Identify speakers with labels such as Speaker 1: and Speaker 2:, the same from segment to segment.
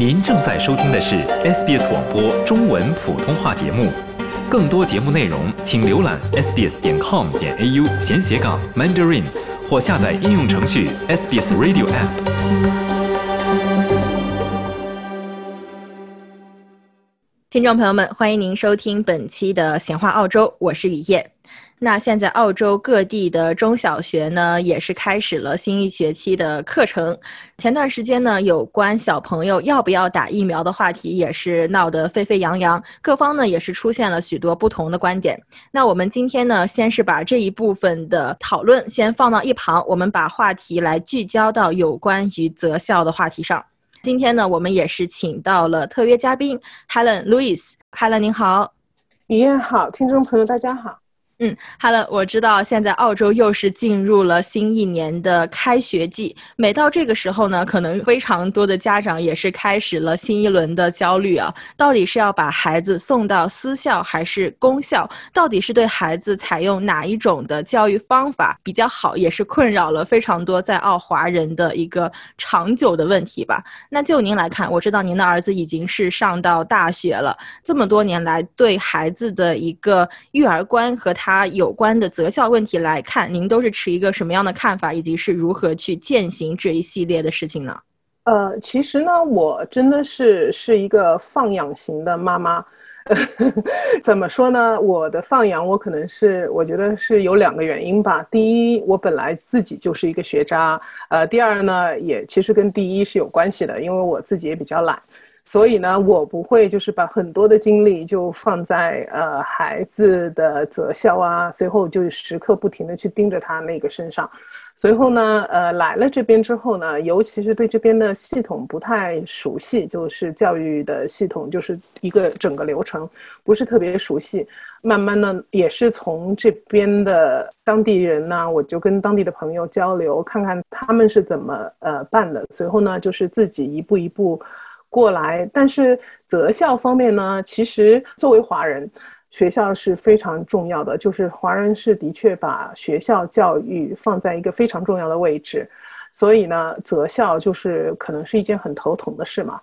Speaker 1: 您正在收听的是 SBS 广播中文普通话节目，更多节目内容请浏览 sbs 点 com 点 au 闲斜杠 mandarin 或下载应用程序 SBS Radio App。
Speaker 2: 听众朋友们，欢迎您收听本期的闲话澳洲，我是雨夜。那现在澳洲各地的中小学呢，也是开始了新一学期的课程。前段时间呢，有关小朋友要不要打疫苗的话题也是闹得沸沸扬扬，各方呢也是出现了许多不同的观点。那我们今天呢，先是把这一部分的讨论先放到一旁，我们把话题来聚焦到有关于择校的话题上。今天呢，我们也是请到了特约嘉宾 Helen Louis。Helen 您好，
Speaker 3: 雨燕好，听众朋友大家好。
Speaker 2: 嗯，Hello，我知道现在澳洲又是进入了新一年的开学季，每到这个时候呢，可能非常多的家长也是开始了新一轮的焦虑啊，到底是要把孩子送到私校还是公校？到底是对孩子采用哪一种的教育方法比较好？也是困扰了非常多在澳华人的一个长久的问题吧。那就您来看，我知道您的儿子已经是上到大学了，这么多年来对孩子的一个育儿观和他。他有关的择校问题来看，您都是持一个什么样的看法，以及是如何去践行这一系列的事情呢？
Speaker 3: 呃，其实呢，我真的是是一个放养型的妈妈。怎么说呢？我的放养，我可能是我觉得是有两个原因吧。第一，我本来自己就是一个学渣。呃，第二呢，也其实跟第一是有关系的，因为我自己也比较懒。所以呢，我不会就是把很多的精力就放在呃孩子的择校啊，随后就时刻不停的去盯着他那个身上。随后呢，呃来了这边之后呢，尤其是对这边的系统不太熟悉，就是教育的系统，就是一个整个流程不是特别熟悉。慢慢的也是从这边的当地人呢，我就跟当地的朋友交流，看看他们是怎么呃办的。随后呢，就是自己一步一步。过来，但是择校方面呢，其实作为华人，学校是非常重要的。就是华人是的确把学校教育放在一个非常重要的位置，所以呢，择校就是可能是一件很头疼的事嘛。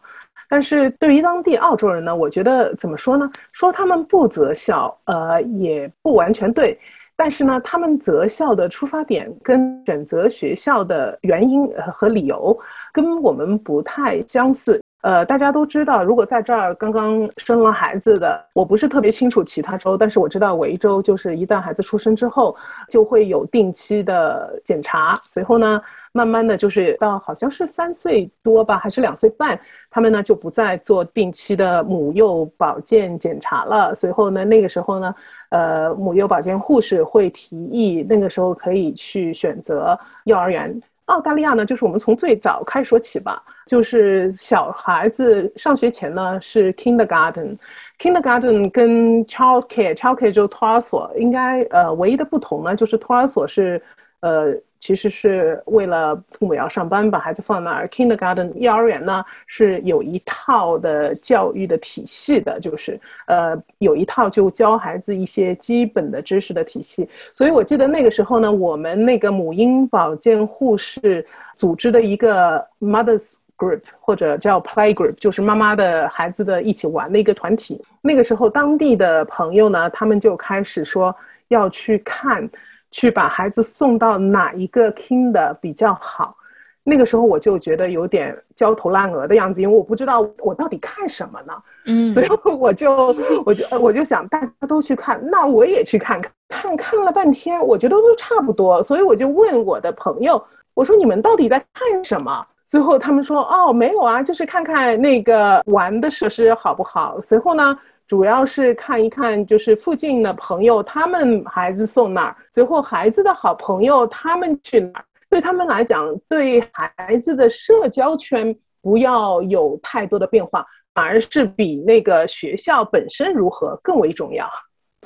Speaker 3: 但是对于当地澳洲人呢，我觉得怎么说呢？说他们不择校，呃，也不完全对。但是呢，他们择校的出发点跟选择学校的原因和理由，跟我们不太相似。呃，大家都知道，如果在这儿刚刚生了孩子的，我不是特别清楚其他州，但是我知道维州就是一旦孩子出生之后，就会有定期的检查，随后呢，慢慢的就是到好像是三岁多吧，还是两岁半，他们呢就不再做定期的母幼保健检查了。随后呢，那个时候呢，呃，母幼保健护士会提议，那个时候可以去选择幼儿园。澳大利亚呢，就是我们从最早开始说起吧，就是小孩子上学前呢是 kindergarten，kindergarten 跟 childcare，childcare 就托儿所，应该呃唯一的不同呢就是托儿所是呃。其实是为了父母要上班，把孩子放那儿。Kindergarten 幼儿园呢是有一套的教育的体系的，就是呃有一套就教孩子一些基本的知识的体系。所以我记得那个时候呢，我们那个母婴保健护士组织的一个 Mothers Group 或者叫 Play Group，就是妈妈的孩子的一起玩的一个团体。那个时候当地的朋友呢，他们就开始说要去看。去把孩子送到哪一个 king 的比较好？那个时候我就觉得有点焦头烂额的样子，因为我不知道我到底看什么呢？嗯，所以我就我就我就想大家都去看，那我也去看看。看看了半天，我觉得都差不多，所以我就问我的朋友，我说你们到底在看什么？最后他们说哦，没有啊，就是看看那个玩的设施好不好。随后呢？主要是看一看，就是附近的朋友，他们孩子送哪儿，最后孩子的好朋友他们去哪儿，对他们来讲，对孩子的社交圈不要有太多的变化，反而是比那个学校本身如何更为重要。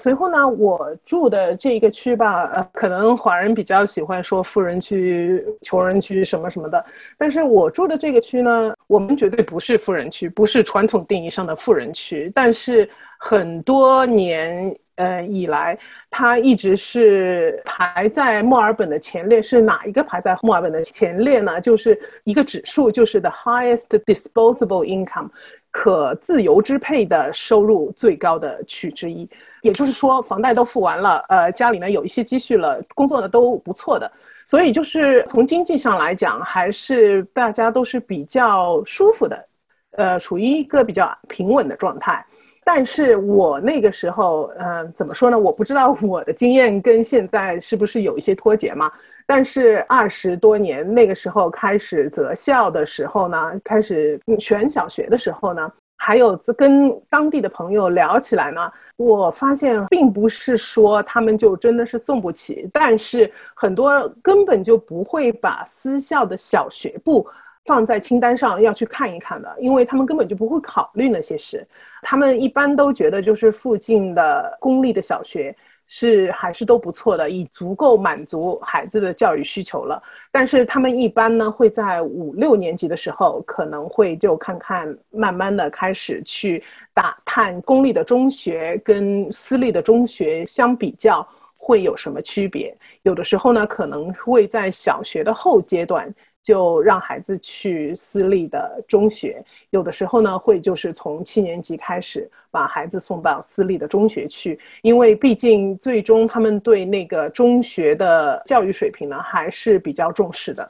Speaker 3: 随后呢，我住的这一个区吧，呃，可能华人比较喜欢说富人区、穷人区什么什么的，但是我住的这个区呢，我们绝对不是富人区，不是传统定义上的富人区，但是很多年。呃以来，它一直是排在墨尔本的前列。是哪一个排在墨尔本的前列呢？就是一个指数，就是 the highest disposable income，可自由支配的收入最高的区之一。也就是说，房贷都付完了，呃，家里呢有一些积蓄了，工作呢都不错的，所以就是从经济上来讲，还是大家都是比较舒服的，呃，处于一个比较平稳的状态。但是我那个时候，嗯，怎么说呢？我不知道 我的经验跟现在是不是有一些脱节嘛。但是二十多年那个时候开始择校的时候呢，开始选小学的时候呢。还有跟当地的朋友聊起来呢，我发现并不是说他们就真的是送不起，但是很多根本就不会把私校的小学部放在清单上要去看一看的，因为他们根本就不会考虑那些事，他们一般都觉得就是附近的公立的小学。是还是都不错的，已足够满足孩子的教育需求了。但是他们一般呢，会在五六年级的时候，可能会就看看，慢慢的开始去打探公立的中学跟私立的中学相比较会有什么区别。有的时候呢，可能会在小学的后阶段。就让孩子去私立的中学，有的时候呢，会就是从七年级开始把孩子送到私立的中学去，因为毕竟最终他们对那个中学的教育水平呢还是比较重视的。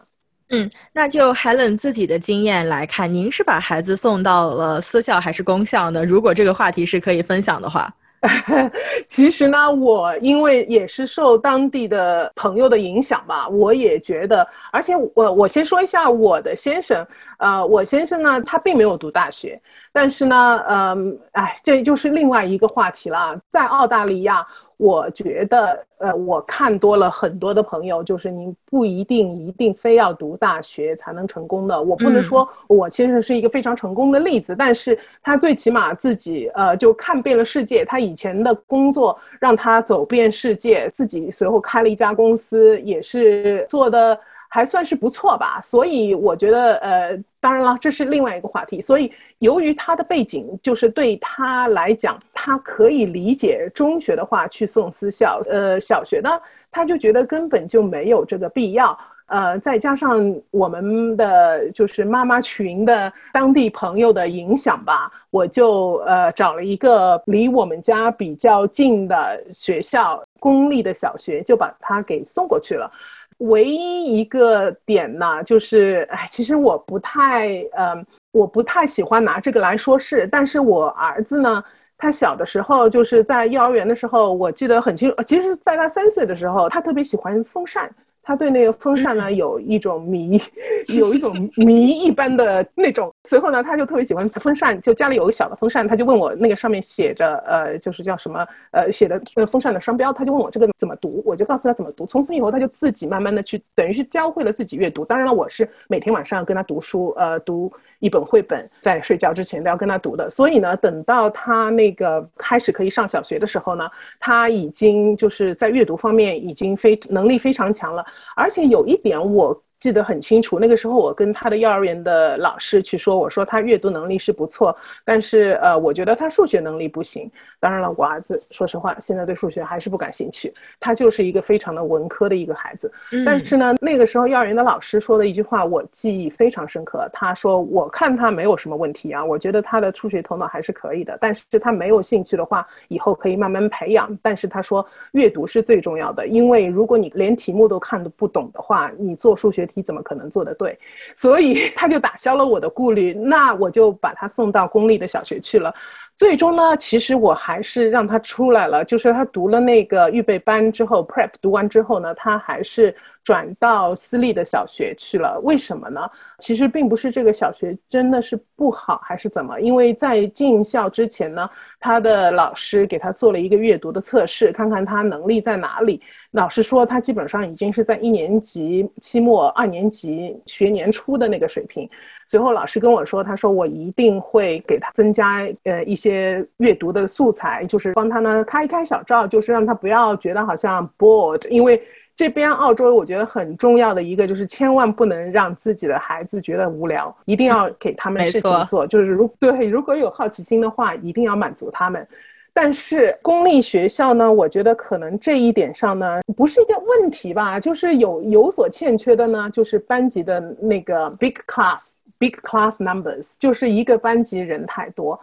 Speaker 2: 嗯，那就 Helen 自己的经验来看，您是把孩子送到了私校还是公校呢？如果这个话题是可以分享的话。
Speaker 3: 其实呢，我因为也是受当地的朋友的影响吧，我也觉得，而且我我先说一下我的先生，呃，我先生呢，他并没有读大学，但是呢，嗯，哎，这就是另外一个话题了，在澳大利亚。我觉得，呃，我看多了很多的朋友，就是您不一定一定非要读大学才能成功的。我不能说我其实是一个非常成功的例子，但是他最起码自己，呃，就看遍了世界。他以前的工作让他走遍世界，自己随后开了一家公司，也是做的。还算是不错吧，所以我觉得，呃，当然了，这是另外一个话题。所以，由于他的背景，就是对他来讲，他可以理解中学的话去送私校，呃，小学呢，他就觉得根本就没有这个必要。呃，再加上我们的就是妈妈群的当地朋友的影响吧，我就呃找了一个离我们家比较近的学校，公立的小学，就把他给送过去了。唯一一个点呢，就是，哎，其实我不太，嗯，我不太喜欢拿这个来说事。但是我儿子呢，他小的时候就是在幼儿园的时候，我记得很清楚。其实，在他三岁的时候，他特别喜欢风扇。他对那个风扇呢有一种迷，有一种迷一般的那种。随后呢，他就特别喜欢风扇，就家里有个小的风扇，他就问我那个上面写着呃，就是叫什么呃，写的呃风扇的商标，他就问我这个怎么读，我就告诉他怎么读。从此以后，他就自己慢慢的去，等于是教会了自己阅读。当然了，我是每天晚上跟他读书，呃，读一本绘本，在睡觉之前都要跟他读的。所以呢，等到他那个开始可以上小学的时候呢，他已经就是在阅读方面已经非能力非常强了。而且有一点我。记得很清楚，那个时候我跟他的幼儿园的老师去说，我说他阅读能力是不错，但是呃，我觉得他数学能力不行。当然了，我儿子说实话，现在对数学还是不感兴趣，他就是一个非常的文科的一个孩子。但是呢，那个时候幼儿园的老师说的一句话，我记忆非常深刻。他说：“我看他没有什么问题啊，我觉得他的数学头脑还是可以的，但是他没有兴趣的话，以后可以慢慢培养。但是他说，阅读是最重要的，因为如果你连题目都看得不懂的话，你做数学。”你怎么可能做得对？所以他就打消了我的顾虑，那我就把他送到公立的小学去了。最终呢，其实我还是让他出来了，就是他读了那个预备班之后，prep 读完之后呢，他还是转到私立的小学去了。为什么呢？其实并不是这个小学真的是不好，还是怎么？因为在进校之前呢，他的老师给他做了一个阅读的测试，看看他能力在哪里。老师说他基本上已经是在一年级期末、二年级学年初的那个水平。随后老师跟我说，他说我一定会给他增加呃一些阅读的素材，就是帮他呢开一开小灶，就是让他不要觉得好像 bored。因为这边澳洲我觉得很重要的一个就是千万不能让自己的孩子觉得无聊，一定要给他们事情做。就是如对如果有好奇心的话，一定要满足他们。但是公立学校呢，我觉得可能这一点上呢，不是一个问题吧，就是有有所欠缺的呢，就是班级的那个 big class big class numbers，就是一个班级人太多。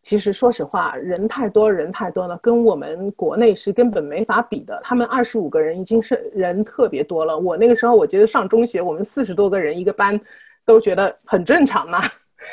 Speaker 3: 其实说实话，人太多人太多了，跟我们国内是根本没法比的。他们二十五个人已经是人特别多了。我那个时候，我觉得上中学，我们四十多个人一个班，都觉得很正常嘛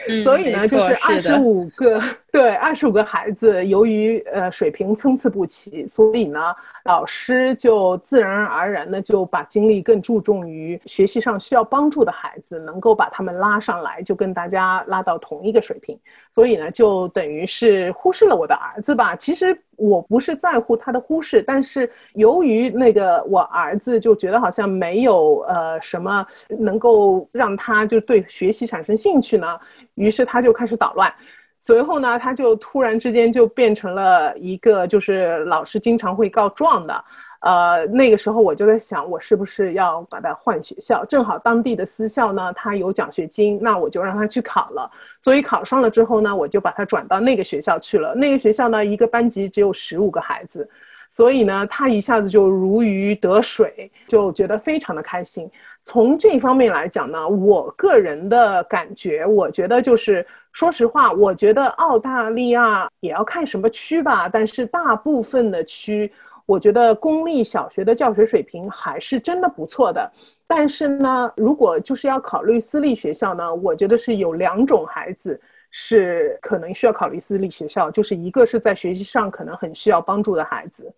Speaker 3: 呢。所以呢，就是二十五个，对，二十五个孩子，由于呃水平参差不齐，所以呢，老师就自然而然的就把精力更注重于学习上需要帮助的孩子，能够把他们拉上来，就跟大家拉到同一个水平。所以呢，就等于是忽视了我的儿子吧。其实我不是在乎他的忽视，但是由于那个我儿子就觉得好像没有呃什么能够让他就对学习产生兴趣呢。于是他就开始捣乱，随后呢，他就突然之间就变成了一个就是老师经常会告状的，呃，那个时候我就在想，我是不是要把他换学校？正好当地的私校呢，他有奖学金，那我就让他去考了。所以考上了之后呢，我就把他转到那个学校去了。那个学校呢，一个班级只有十五个孩子。所以呢，他一下子就如鱼得水，就觉得非常的开心。从这方面来讲呢，我个人的感觉，我觉得就是，说实话，我觉得澳大利亚也要看什么区吧。但是大部分的区，我觉得公立小学的教学水平还是真的不错的。但是呢，如果就是要考虑私立学校呢，我觉得是有两种孩子。是可能需要考虑私立学校，就是一个是在学习上可能很需要帮助的孩子，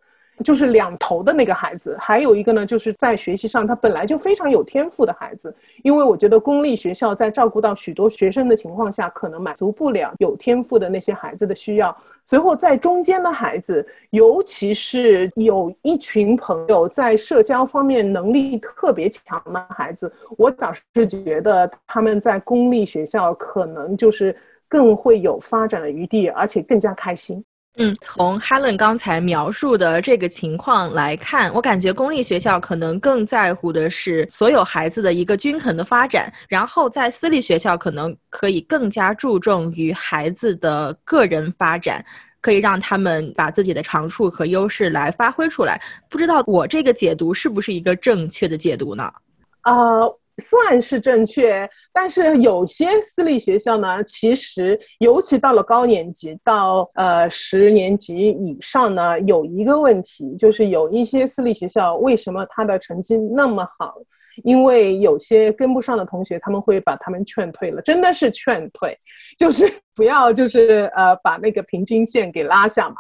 Speaker 3: 就是两头的那个孩子；还有一个呢，就是在学习上他本来就非常有天赋的孩子。因为我觉得公立学校在照顾到许多学生的情况下，可能满足不了有天赋的那些孩子的需要。随后在中间的孩子，尤其是有一群朋友在社交方面能力特别强的孩子，我倒是觉得他们在公立学校可能就是。更会有发展的余地，而且更加开心。
Speaker 2: 嗯，从 Helen 刚才描述的这个情况来看，我感觉公立学校可能更在乎的是所有孩子的一个均衡的发展，然后在私立学校可能可以更加注重于孩子的个人发展，可以让他们把自己的长处和优势来发挥出来。不知道我这个解读是不是一个正确的解读呢？
Speaker 3: 啊。算是正确，但是有些私立学校呢，其实尤其到了高年级，到呃十年级以上呢，有一个问题，就是有一些私立学校为什么他的成绩那么好？因为有些跟不上的同学，他们会把他们劝退了，真的是劝退，就是不要就是呃把那个平均线给拉下嘛。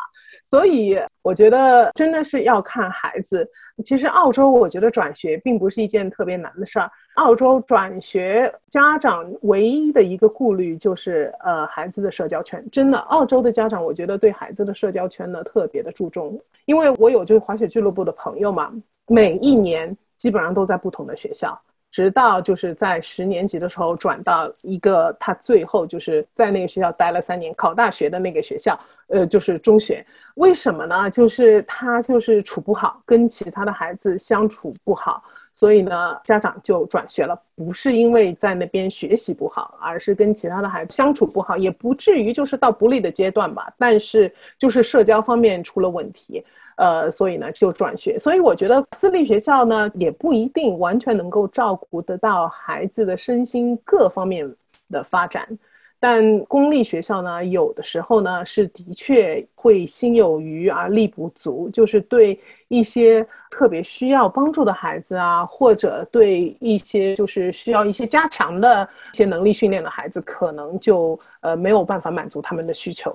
Speaker 3: 所以我觉得真的是要看孩子。其实澳洲，我觉得转学并不是一件特别难的事儿。澳洲转学家长唯一的一个顾虑就是呃孩子的社交圈。真的，澳洲的家长我觉得对孩子的社交圈呢特别的注重。因为我有就是滑雪俱乐部的朋友嘛，每一年基本上都在不同的学校。直到就是在十年级的时候转到一个他最后就是在那个学校待了三年考大学的那个学校，呃，就是中学。为什么呢？就是他就是处不好，跟其他的孩子相处不好，所以呢，家长就转学了。不是因为在那边学习不好，而是跟其他的孩子相处不好，也不至于就是到不利的阶段吧。但是就是社交方面出了问题。呃，所以呢就转学，所以我觉得私立学校呢也不一定完全能够照顾得到孩子的身心各方面的发展，但公立学校呢有的时候呢是的确会心有余而力不足，就是对一些特别需要帮助的孩子啊，或者对一些就是需要一些加强的一些能力训练的孩子，可能就呃没有办法满足他们的需求。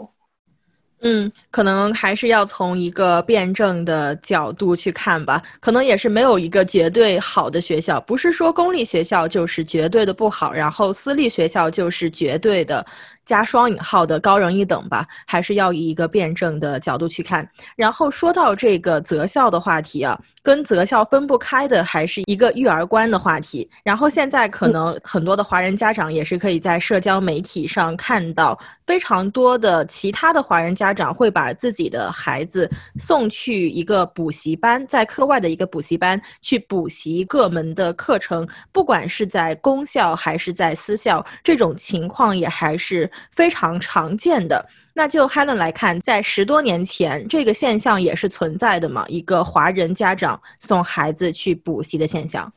Speaker 2: 嗯，可能还是要从一个辩证的角度去看吧。可能也是没有一个绝对好的学校，不是说公立学校就是绝对的不好，然后私立学校就是绝对的。加双引号的高人一等吧，还是要以一个辩证的角度去看。然后说到这个择校的话题啊，跟择校分不开的还是一个育儿观的话题。然后现在可能很多的华人家长也是可以在社交媒体上看到非常多的其他的华人家长会把自己的孩子送去一个补习班，在课外的一个补习班去补习各门的课程，不管是在公校还是在私校，这种情况也还是。非常常见的。那就 Helen 来看，在十多年前，这个现象也是存在的嘛？一个华人家长送孩子去补习的现象。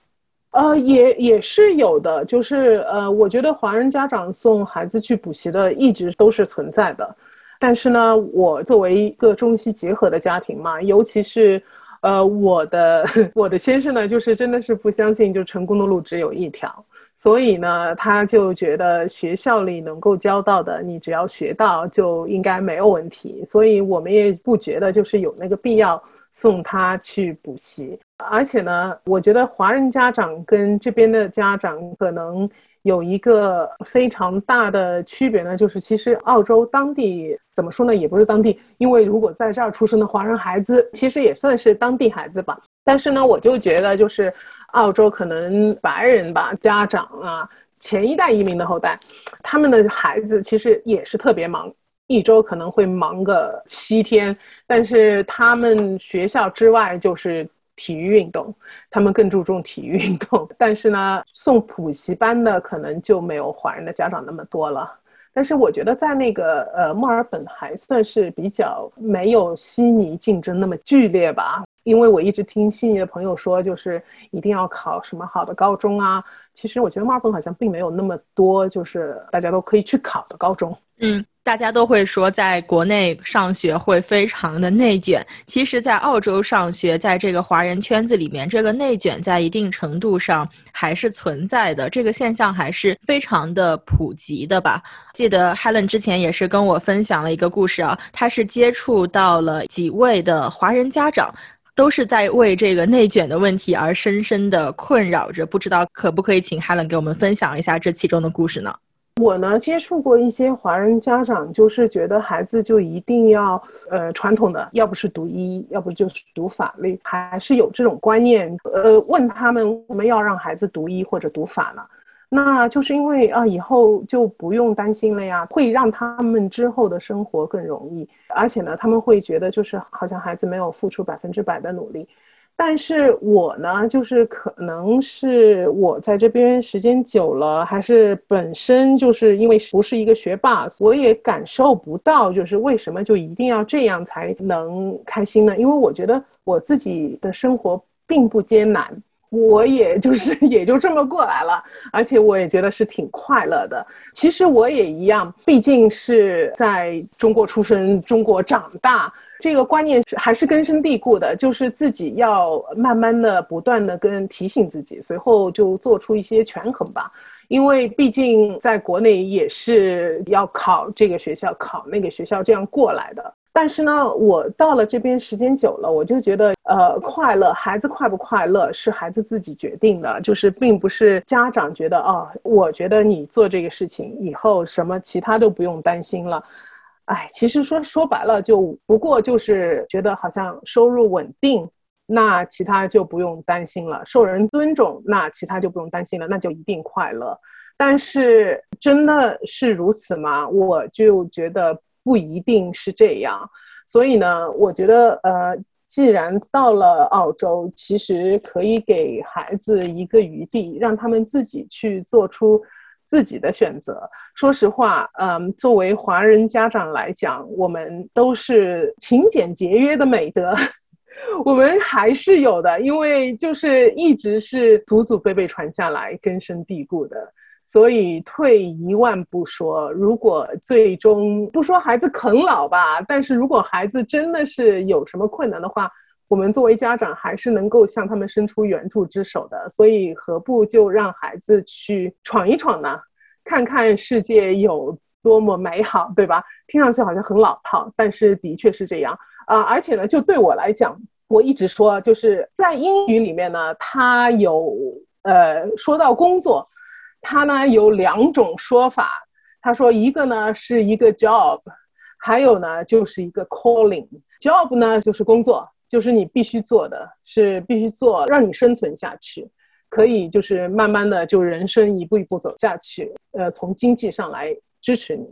Speaker 3: 呃，也也是有的，就是呃，我觉得华人家长送孩子去补习的一直都是存在的，但是呢，我作为一个中西结合的家庭嘛，尤其是，呃，我的 我的先生呢，就是真的是不相信，就成功的路只有一条，所以呢，他就觉得学校里能够教到的，你只要学到就应该没有问题，所以我们也不觉得就是有那个必要。送他去补习，而且呢，我觉得华人家长跟这边的家长可能有一个非常大的区别呢，就是其实澳洲当地怎么说呢，也不是当地，因为如果在这儿出生的华人孩子，其实也算是当地孩子吧。但是呢，我就觉得就是澳洲可能白人吧，家长啊，前一代移民的后代，他们的孩子其实也是特别忙。一周可能会忙个七天，但是他们学校之外就是体育运动，他们更注重体育运动。但是呢，送补习班的可能就没有华人的家长那么多了。但是我觉得在那个呃墨尔本还算是比较没有悉尼竞争那么剧烈吧，因为我一直听悉尼的朋友说，就是一定要考什么好的高中啊。其实我觉得墨尔本好像并没有那么多，就是大家都可以去考的高中。
Speaker 2: 嗯。大家都会说，在国内上学会非常的内卷。其实，在澳洲上学，在这个华人圈子里面，这个内卷在一定程度上还是存在的。这个现象还是非常的普及的吧？记得 Helen 之前也是跟我分享了一个故事啊，他是接触到了几位的华人家长，都是在为这个内卷的问题而深深的困扰着。不知道可不可以请 Helen 给我们分享一下这其中的故事呢？
Speaker 3: 我呢接触过一些华人家长，就是觉得孩子就一定要呃传统的，要不是读医，要不就是读法律，还是有这种观念。呃，问他们为什么要让孩子读医或者读法呢？那就是因为啊以后就不用担心了呀，会让他们之后的生活更容易，而且呢他们会觉得就是好像孩子没有付出百分之百的努力。但是我呢，就是可能是我在这边时间久了，还是本身就是因为不是一个学霸，我也感受不到，就是为什么就一定要这样才能开心呢？因为我觉得我自己的生活并不艰难，我也就是 也就这么过来了，而且我也觉得是挺快乐的。其实我也一样，毕竟是在中国出生，中国长大。这个观念还是根深蒂固的，就是自己要慢慢的、不断的跟提醒自己，随后就做出一些权衡吧。因为毕竟在国内也是要考这个学校、考那个学校这样过来的。但是呢，我到了这边时间久了，我就觉得，呃，快乐，孩子快不快乐是孩子自己决定的，就是并不是家长觉得，哦，我觉得你做这个事情以后什么其他都不用担心了。哎，其实说说白了，就不过就是觉得好像收入稳定，那其他就不用担心了；受人尊重，那其他就不用担心了，那就一定快乐。但是真的是如此吗？我就觉得不一定是这样。所以呢，我觉得呃，既然到了澳洲，其实可以给孩子一个余地，让他们自己去做出。自己的选择。说实话，嗯，作为华人家长来讲，我们都是勤俭节约的美德，我们还是有的，因为就是一直是祖祖辈辈传下来、根深蒂固的。所以退一万步说，如果最终不说孩子啃老吧，但是如果孩子真的是有什么困难的话，我们作为家长还是能够向他们伸出援助之手的，所以何不就让孩子去闯一闯呢？看看世界有多么美好，对吧？听上去好像很老套，但是的确是这样啊！而且呢，就对我来讲，我一直说，就是在英语里面呢，他有呃，说到工作，它呢有两种说法。他说一个呢是一个 job，还有呢就是一个 calling。job 呢就是工作。就是你必须做的是必须做，让你生存下去，可以就是慢慢的就人生一步一步走下去。呃，从经济上来支持你。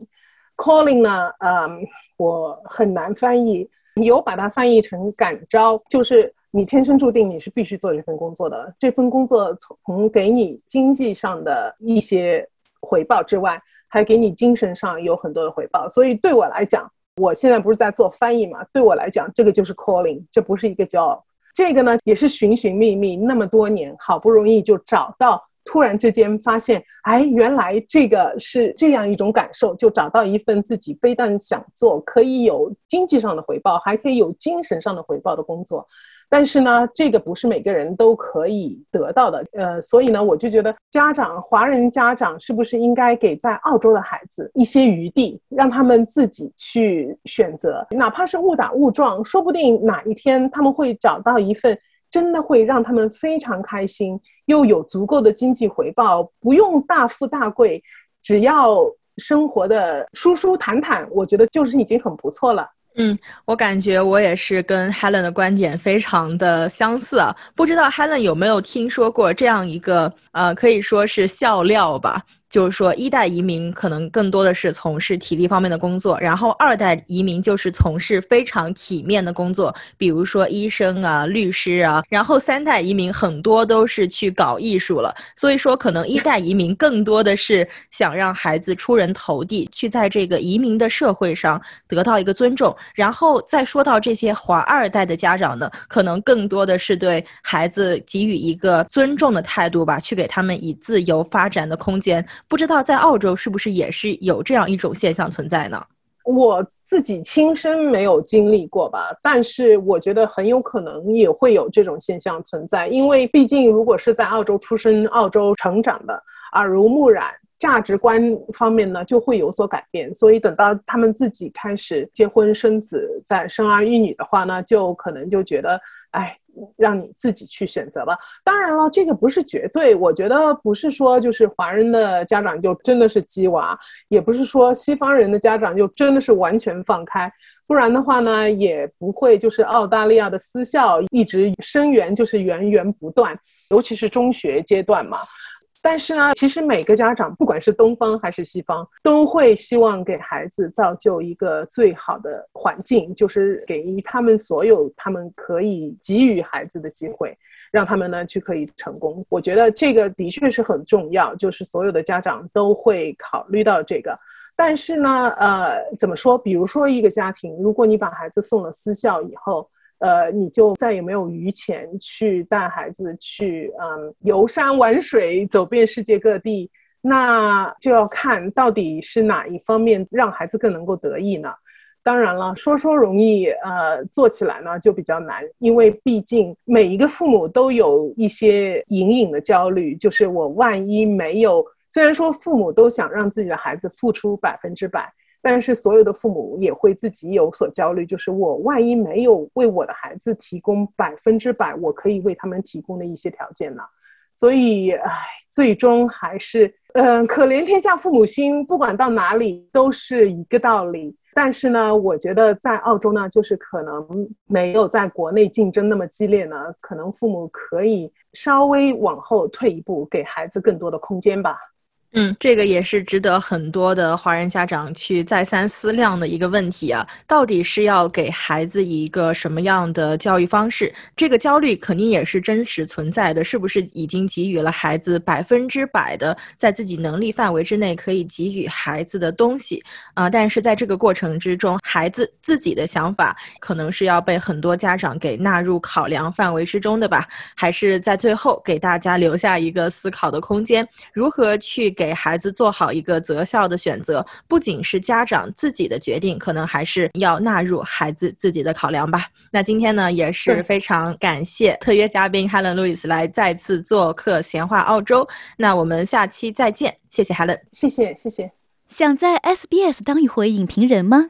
Speaker 3: Calling 呢，嗯，我很难翻译，有把它翻译成感召，就是你天生注定你是必须做这份工作的。这份工作从给你经济上的一些回报之外。还给你精神上有很多的回报。所以对我来讲，我现在不是在做翻译嘛？对我来讲，这个就是 calling，这不是一个骄傲。这个呢，也是寻寻觅觅那么多年，好不容易就找到。突然之间发现，哎，原来这个是这样一种感受，就找到一份自己非但想做，可以有经济上的回报，还可以有精神上的回报的工作。但是呢，这个不是每个人都可以得到的。呃，所以呢，我就觉得家长，华人家长是不是应该给在澳洲的孩子一些余地，让他们自己去选择，哪怕是误打误撞，说不定哪一天他们会找到一份真的会让他们非常开心。又有足够的经济回报，不用大富大贵，只要生活的舒舒坦坦，我觉得就是已经很不错了。
Speaker 2: 嗯，我感觉我也是跟 Helen 的观点非常的相似啊。不知道 Helen 有没有听说过这样一个呃，可以说是笑料吧。就是说，一代移民可能更多的是从事体力方面的工作，然后二代移民就是从事非常体面的工作，比如说医生啊、律师啊，然后三代移民很多都是去搞艺术了。所以说，可能一代移民更多的是想让孩子出人头地，去在这个移民的社会上得到一个尊重。然后再说到这些华二代的家长呢，可能更多的是对孩子给予一个尊重的态度吧，去给他们以自由发展的空间。不知道在澳洲是不是也是有这样一种现象存在呢？
Speaker 3: 我自己亲身没有经历过吧，但是我觉得很有可能也会有这种现象存在，因为毕竟如果是在澳洲出生、澳洲成长的，耳濡目染，价值观方面呢就会有所改变，所以等到他们自己开始结婚生子、再生儿育女的话呢，就可能就觉得。哎，让你自己去选择吧。当然了，这个不是绝对。我觉得不是说就是华人的家长就真的是鸡娃，也不是说西方人的家长就真的是完全放开。不然的话呢，也不会就是澳大利亚的私校一直生源就是源源不断，尤其是中学阶段嘛。但是呢，其实每个家长，不管是东方还是西方，都会希望给孩子造就一个最好的环境，就是给予他们所有他们可以给予孩子的机会，让他们呢去可以成功。我觉得这个的确是很重要，就是所有的家长都会考虑到这个。但是呢，呃，怎么说？比如说一个家庭，如果你把孩子送了私校以后，呃，你就再也没有余钱去带孩子去，嗯，游山玩水，走遍世界各地，那就要看到底是哪一方面让孩子更能够得意呢？当然了，说说容易，呃，做起来呢就比较难，因为毕竟每一个父母都有一些隐隐的焦虑，就是我万一没有，虽然说父母都想让自己的孩子付出百分之百。但是所有的父母也会自己有所焦虑，就是我万一没有为我的孩子提供百分之百我可以为他们提供的一些条件呢？所以，唉，最终还是，嗯，可怜天下父母心，不管到哪里都是一个道理。但是呢，我觉得在澳洲呢，就是可能没有在国内竞争那么激烈呢，可能父母可以稍微往后退一步，给孩子更多的空间吧。
Speaker 2: 嗯，这个也是值得很多的华人家长去再三思量的一个问题啊，到底是要给孩子一个什么样的教育方式？这个焦虑肯定也是真实存在的，是不是已经给予了孩子百分之百的在自己能力范围之内可以给予孩子的东西啊？但是在这个过程之中，孩子自己的想法可能是要被很多家长给纳入考量范围之中的吧？还是在最后给大家留下一个思考的空间，如何去给？给孩子做好一个择校的选择，不仅是家长自己的决定，可能还是要纳入孩子自己的考量吧。那今天呢，也是非常感谢特约嘉宾 Helen Lewis 来再次做客闲话澳洲。那我们下期再见，谢谢 Helen，
Speaker 3: 谢谢谢谢。
Speaker 4: 想在 SBS 当一回影评人吗